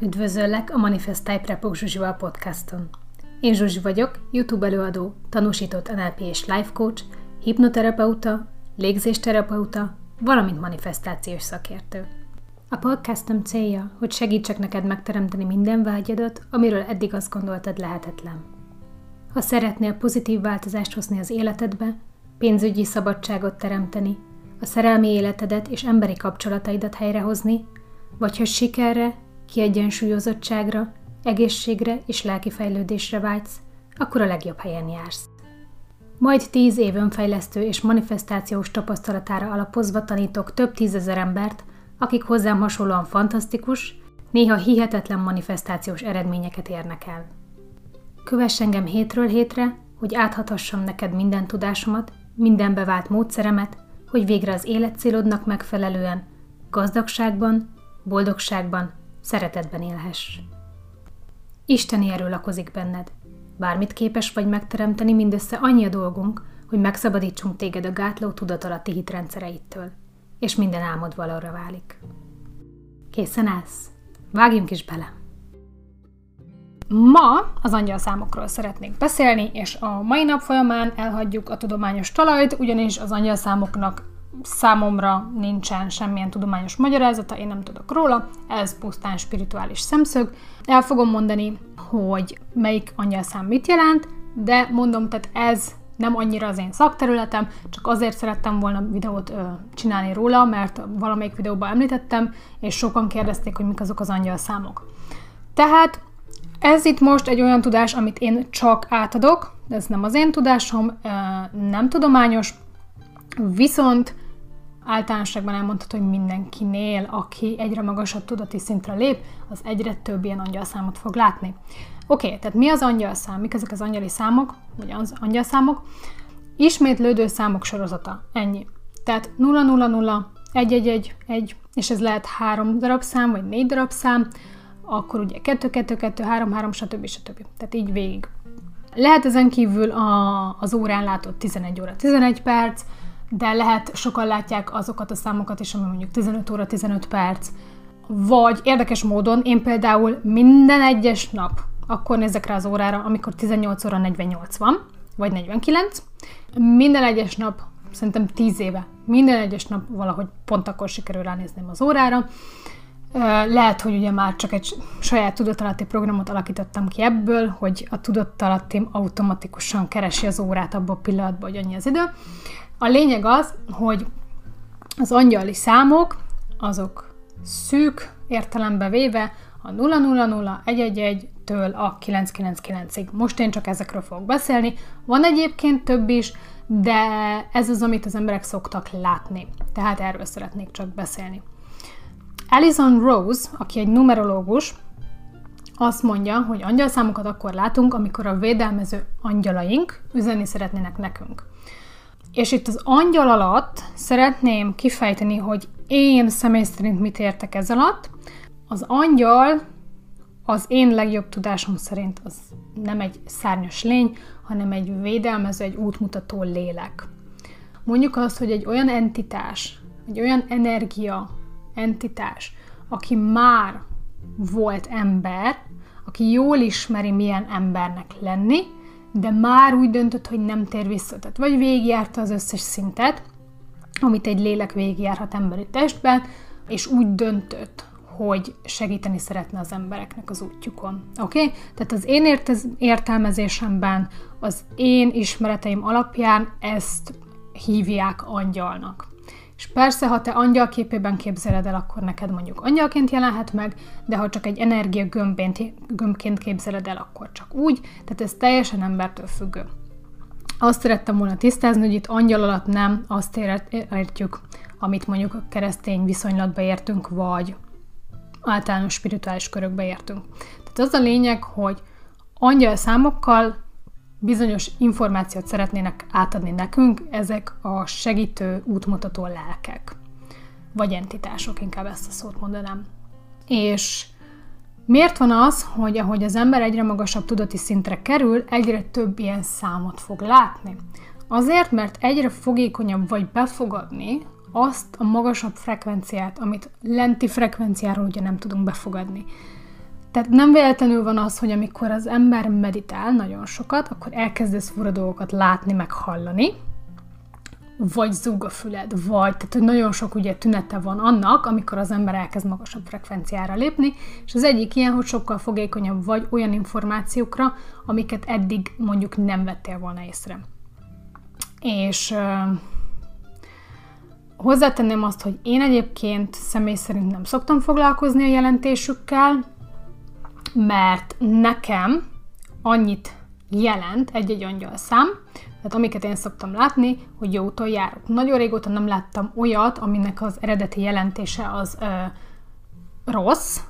Üdvözöllek a Manifest Type Repok Zsuzsival podcaston. Én Zsuzsi vagyok, YouTube előadó, tanúsított NLP és life coach, hipnoterapeuta, légzésterapeuta, valamint manifestációs szakértő. A podcastom célja, hogy segítsek neked megteremteni minden vágyadat, amiről eddig azt gondoltad lehetetlen. Ha szeretnél pozitív változást hozni az életedbe, pénzügyi szabadságot teremteni, a szerelmi életedet és emberi kapcsolataidat helyrehozni, vagy hogy sikerre, kiegyensúlyozottságra, egészségre és lelki fejlődésre vágysz, akkor a legjobb helyen jársz. Majd tíz év önfejlesztő és manifestációs tapasztalatára alapozva tanítok több tízezer embert, akik hozzám hasonlóan fantasztikus, néha hihetetlen manifestációs eredményeket érnek el. Kövess engem hétről hétre, hogy áthathassam neked minden tudásomat, minden bevált módszeremet, hogy végre az életcélodnak megfelelően, gazdagságban, boldogságban, szeretetben élhess. Isteni erő lakozik benned. Bármit képes vagy megteremteni, mindössze annyi a dolgunk, hogy megszabadítsunk téged a gátló tudatalatti hitrendszereittől, és minden álmod valóra válik. Készen állsz? Vágjunk is bele! Ma az angyalszámokról szeretnék beszélni, és a mai nap folyamán elhagyjuk a tudományos talajt, ugyanis az angyalszámoknak számomra nincsen semmilyen tudományos magyarázata, én nem tudok róla, ez pusztán spirituális szemszög. El fogom mondani, hogy melyik angyalszám mit jelent, de mondom, tehát ez nem annyira az én szakterületem, csak azért szerettem volna videót ö, csinálni róla, mert valamelyik videóban említettem, és sokan kérdezték, hogy mik azok az angyalszámok. Tehát ez itt most egy olyan tudás, amit én csak átadok, ez nem az én tudásom, nem tudományos, viszont általánosságban elmondható, hogy mindenkinél, aki egyre magasabb tudati szintre lép, az egyre több ilyen angyalszámot fog látni. Oké, okay, tehát mi az angyalszám? Mik ezek az angyali számok, vagy az angyalszámok? Ismétlődő számok sorozata. Ennyi. Tehát 0, 0, 0, 1, 1, 1, 1, és ez lehet három darab szám, vagy négy darab szám, akkor ugye 2, 2, 2, 3, 3, stb. stb. Tehát így végig. Lehet ezen kívül a, az órán látott 11 óra 11 perc, de lehet, sokan látják azokat a számokat is, ami mondjuk 15 óra 15 perc, vagy érdekes módon én például minden egyes nap akkor nézek rá az órára, amikor 18 óra 48 van, vagy 49. Minden egyes nap, szerintem 10 éve, minden egyes nap valahogy pont akkor sikerül ránézném az órára, lehet, hogy ugye már csak egy saját tudatalatti programot alakítottam ki ebből, hogy a tudattalattim automatikusan keresi az órát abban a pillanatban, hogy annyi az idő. A lényeg az, hogy az angyali számok, azok szűk értelembe véve a 000-111-től a 999-ig. Most én csak ezekről fogok beszélni. Van egyébként több is, de ez az, amit az emberek szoktak látni. Tehát erről szeretnék csak beszélni. Alison Rose, aki egy numerológus, azt mondja, hogy angyalszámokat akkor látunk, amikor a védelmező angyalaink üzenni szeretnének nekünk. És itt az angyal alatt szeretném kifejteni, hogy én személy szerint mit értek ez alatt. Az angyal az én legjobb tudásom szerint az nem egy szárnyas lény, hanem egy védelmező, egy útmutató lélek. Mondjuk azt, hogy egy olyan entitás, egy olyan energia, entitás, aki már volt ember, aki jól ismeri, milyen embernek lenni, de már úgy döntött, hogy nem tér vissza. Tehát vagy végigjárta az összes szintet, amit egy lélek végigjárhat emberi testben, és úgy döntött, hogy segíteni szeretne az embereknek az útjukon. Oké? Okay? Tehát az én értelmezésemben, az én ismereteim alapján ezt hívják angyalnak. És persze, ha te angyal képében képzeled el, akkor neked mondjuk angyalként jelenhet meg, de ha csak egy energia gömbként képzeled el, akkor csak úgy, tehát ez teljesen embertől függő. Azt szerettem volna tisztázni, hogy itt angyal alatt nem azt értjük, amit mondjuk a keresztény viszonylatba értünk, vagy általános spirituális körökbe értünk. Tehát az a lényeg, hogy angyal számokkal bizonyos információt szeretnének átadni nekünk, ezek a segítő, útmutató lelkek. Vagy entitások, inkább ezt a szót mondanám. És miért van az, hogy ahogy az ember egyre magasabb tudati szintre kerül, egyre több ilyen számot fog látni? Azért, mert egyre fogékonyabb vagy befogadni azt a magasabb frekvenciát, amit lenti frekvenciáról ugye nem tudunk befogadni. Tehát nem véletlenül van az, hogy amikor az ember meditál nagyon sokat, akkor elkezdesz fura dolgokat látni, meg hallani, vagy zúg a füled, vagy, tehát hogy nagyon sok ugye tünete van annak, amikor az ember elkezd magasabb frekvenciára lépni, és az egyik ilyen, hogy sokkal fogékonyabb vagy olyan információkra, amiket eddig mondjuk nem vettél volna észre. És hozzátenném azt, hogy én egyébként személy szerint nem szoktam foglalkozni a jelentésükkel, mert nekem annyit jelent egy-egy angyalszám, tehát amiket én szoktam látni, hogy jó úton járok. Nagyon régóta nem láttam olyat, aminek az eredeti jelentése az ö, rossz,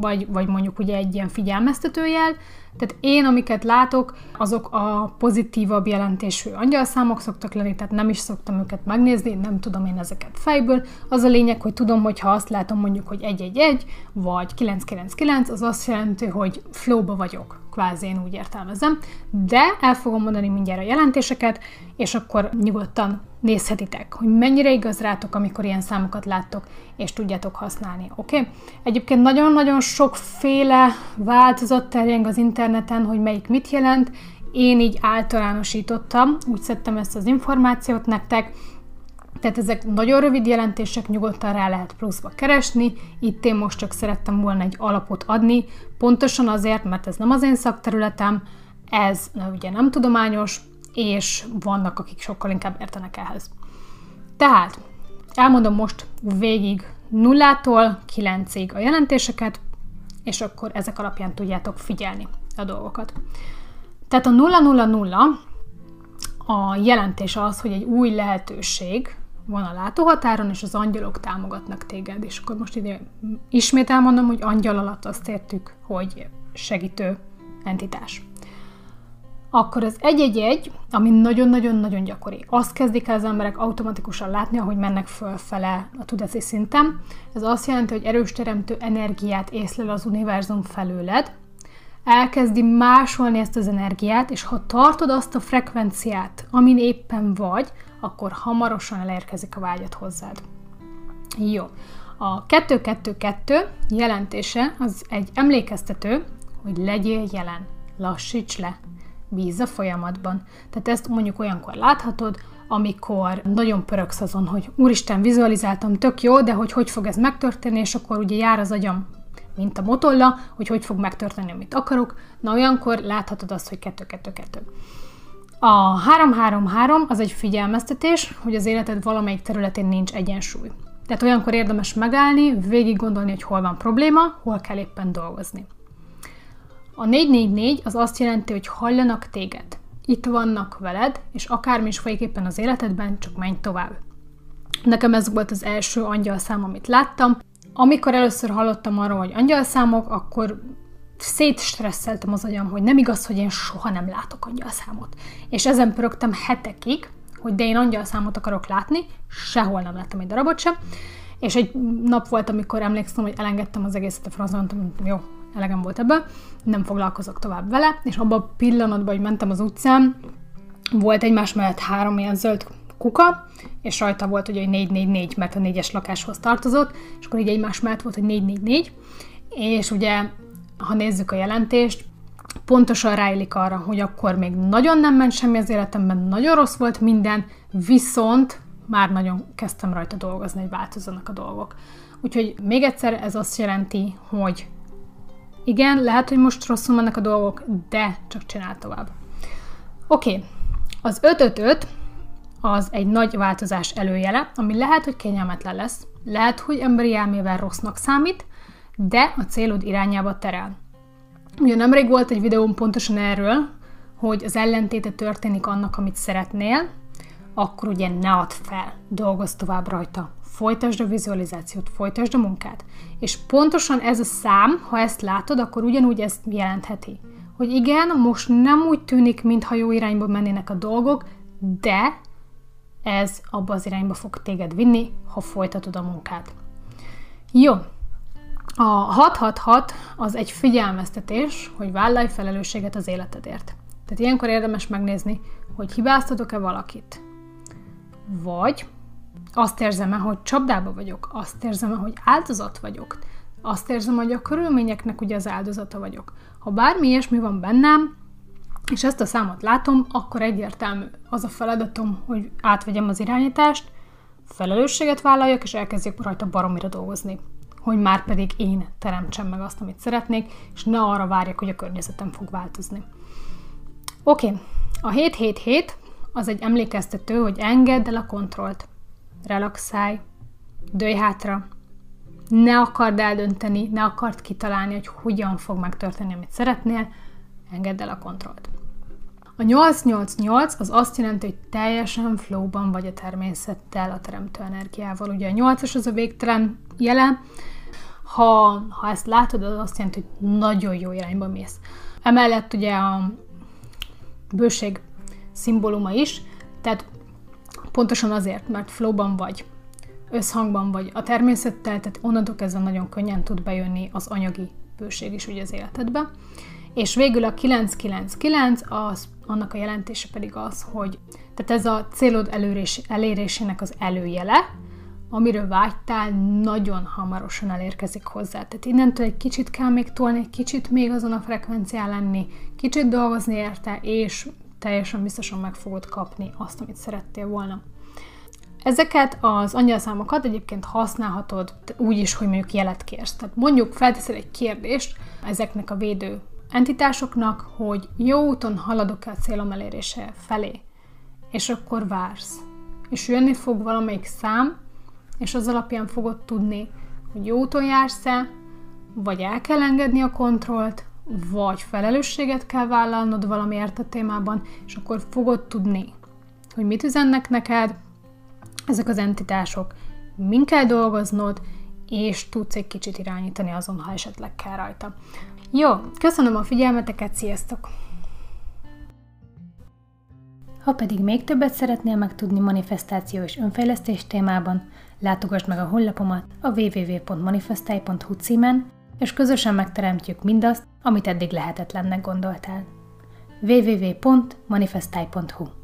vagy, vagy mondjuk ugye egy ilyen figyelmeztetőjel. Tehát én, amiket látok, azok a pozitívabb jelentésű angyalszámok szoktak lenni, tehát nem is szoktam őket megnézni, nem tudom én ezeket fejből. Az a lényeg, hogy tudom, hogy ha azt látom mondjuk, hogy 111 vagy 999, az azt jelenti, hogy flowba vagyok kvázi én úgy értelmezem, de el fogom mondani mindjárt a jelentéseket, és akkor nyugodtan nézhetitek, hogy mennyire igaz rátok, amikor ilyen számokat láttok, és tudjátok használni, oké? Okay? Egyébként nagyon-nagyon sokféle változat terjeng az interneten, hogy melyik mit jelent, én így általánosítottam, úgy szedtem ezt az információt nektek, tehát ezek nagyon rövid jelentések, nyugodtan rá lehet pluszba keresni. Itt én most csak szerettem volna egy alapot adni, pontosan azért, mert ez nem az én szakterületem, ez ugye nem tudományos, és vannak, akik sokkal inkább értenek ehhez. Tehát elmondom most végig nullától kilencig a jelentéseket, és akkor ezek alapján tudjátok figyelni a dolgokat. Tehát a 000 a jelentés az, hogy egy új lehetőség, van a látóhatáron, és az angyalok támogatnak téged. És akkor most ide ismét elmondom, hogy angyal alatt azt értük, hogy segítő entitás. Akkor az 111, ami nagyon-nagyon-nagyon gyakori. Azt kezdik el az emberek automatikusan látni, ahogy mennek fölfele a tudati szinten. Ez azt jelenti, hogy erős teremtő energiát észlel az univerzum felőled, elkezdi másolni ezt az energiát, és ha tartod azt a frekvenciát, amin éppen vagy, akkor hamarosan elérkezik a vágyat hozzád. Jó. A 222 jelentése az egy emlékeztető, hogy legyél jelen, lassíts le, bízz a folyamatban. Tehát ezt mondjuk olyankor láthatod, amikor nagyon pöröksz azon, hogy úristen, vizualizáltam, tök jó, de hogy hogy fog ez megtörténni, és akkor ugye jár az agyam, mint a motolla, hogy hogy fog megtörténni, amit akarok. Na olyankor láthatod azt, hogy 222. A 333 az egy figyelmeztetés, hogy az életed valamelyik területén nincs egyensúly. Tehát olyankor érdemes megállni, végig gondolni, hogy hol van probléma, hol kell éppen dolgozni. A 444 az azt jelenti, hogy hallanak téged. Itt vannak veled, és akármi is folyik éppen az életedben, csak menj tovább. Nekem ez volt az első angyalszám, amit láttam. Amikor először hallottam arról, hogy angyalszámok, akkor szétstresszeltem az agyam, hogy nem igaz, hogy én soha nem látok angyalszámot. És ezen pörögtem hetekig, hogy de én angyalszámot akarok látni, sehol nem láttam egy darabot sem. És egy nap volt, amikor emlékszem, hogy elengedtem az egészet a francon, mondtam, jó, elegem volt ebből, nem foglalkozok tovább vele, és abban a pillanatban, hogy mentem az utcán, volt egymás mellett három ilyen zöld kuka, és rajta volt hogy 444, mert a négyes lakáshoz tartozott, és akkor így egymás mellett volt, hogy 444, és ugye ha nézzük a jelentést, pontosan ráillik arra, hogy akkor még nagyon nem ment semmi az életemben, nagyon rossz volt minden, viszont már nagyon kezdtem rajta dolgozni, hogy változzanak a dolgok. Úgyhogy még egyszer ez azt jelenti, hogy igen, lehet, hogy most rosszul mennek a dolgok, de csak csinál tovább. Oké, okay. az 555 az egy nagy változás előjele, ami lehet, hogy kényelmetlen lesz, lehet, hogy emberi elmével rossznak számít, de a célod irányába terel. Ugye nemrég volt egy videóm pontosan erről, hogy az ellentéte történik annak, amit szeretnél, akkor ugye ne add fel, dolgozz tovább rajta, folytasd a vizualizációt, folytasd a munkát. És pontosan ez a szám, ha ezt látod, akkor ugyanúgy ezt jelentheti. Hogy igen, most nem úgy tűnik, mintha jó irányba mennének a dolgok, de ez abba az irányba fog téged vinni, ha folytatod a munkát. Jó, a 666 az egy figyelmeztetés, hogy vállalj felelősséget az életedért. Tehát ilyenkor érdemes megnézni, hogy hibáztatok-e valakit. Vagy azt érzem-e, hogy csapdába vagyok, azt érzem-e, hogy áldozat vagyok, azt érzem, hogy a körülményeknek ugye az áldozata vagyok. Ha bármi ilyesmi van bennem, és ezt a számot látom, akkor egyértelmű az a feladatom, hogy átvegyem az irányítást, felelősséget vállaljak, és elkezdjek rajta baromira dolgozni. Hogy már pedig én teremtsem meg azt, amit szeretnék, és ne arra várjak, hogy a környezetem fog változni. Oké, okay. a 777 az egy emlékeztető, hogy engedd el a kontrollt. Relaxálj, dőj hátra, ne akard eldönteni, ne akard kitalálni, hogy hogyan fog megtörténni, amit szeretnél, engedd el a kontrollt. A 888 az azt jelenti, hogy teljesen flowban vagy a természettel, a teremtő energiával. Ugye a 8-as az a végtelen jele, ha, ha ezt látod, az azt jelenti, hogy nagyon jó irányba mész. Emellett ugye a bőség szimbóluma is, tehát pontosan azért, mert flowban vagy, összhangban vagy a természettel, tehát onnantól kezdve nagyon könnyen tud bejönni az anyagi bőség is ugye az életedbe. És végül a 999, az, annak a jelentése pedig az, hogy tehát ez a célod elérés, elérésének az előjele, amiről vágytál, nagyon hamarosan elérkezik hozzá. Tehát innentől egy kicsit kell még tolni, egy kicsit még azon a frekvencián lenni, kicsit dolgozni érte, és teljesen biztosan meg fogod kapni azt, amit szerettél volna. Ezeket az angyalszámokat egyébként használhatod úgy is, hogy mondjuk jelet kérsz. Tehát mondjuk felteszel egy kérdést ezeknek a védő entitásoknak, hogy jó úton haladok-e a célom elérése felé, és akkor vársz. És jönni fog valamelyik szám, és az alapján fogod tudni, hogy jó úton jársz-e, vagy el kell engedni a kontrollt, vagy felelősséget kell vállalnod valamiért a témában, és akkor fogod tudni, hogy mit üzennek neked ezek az entitások, min kell dolgoznod, és tudsz egy kicsit irányítani azon, ha esetleg kell rajta. Jó, köszönöm a figyelmeteket, sziasztok! Ha pedig még többet szeretnél megtudni manifestáció és önfejlesztés témában, látogass meg a honlapomat a www.manifestai.hu címen, és közösen megteremtjük mindazt, amit eddig lehetetlennek gondoltál. www.manifestai.hu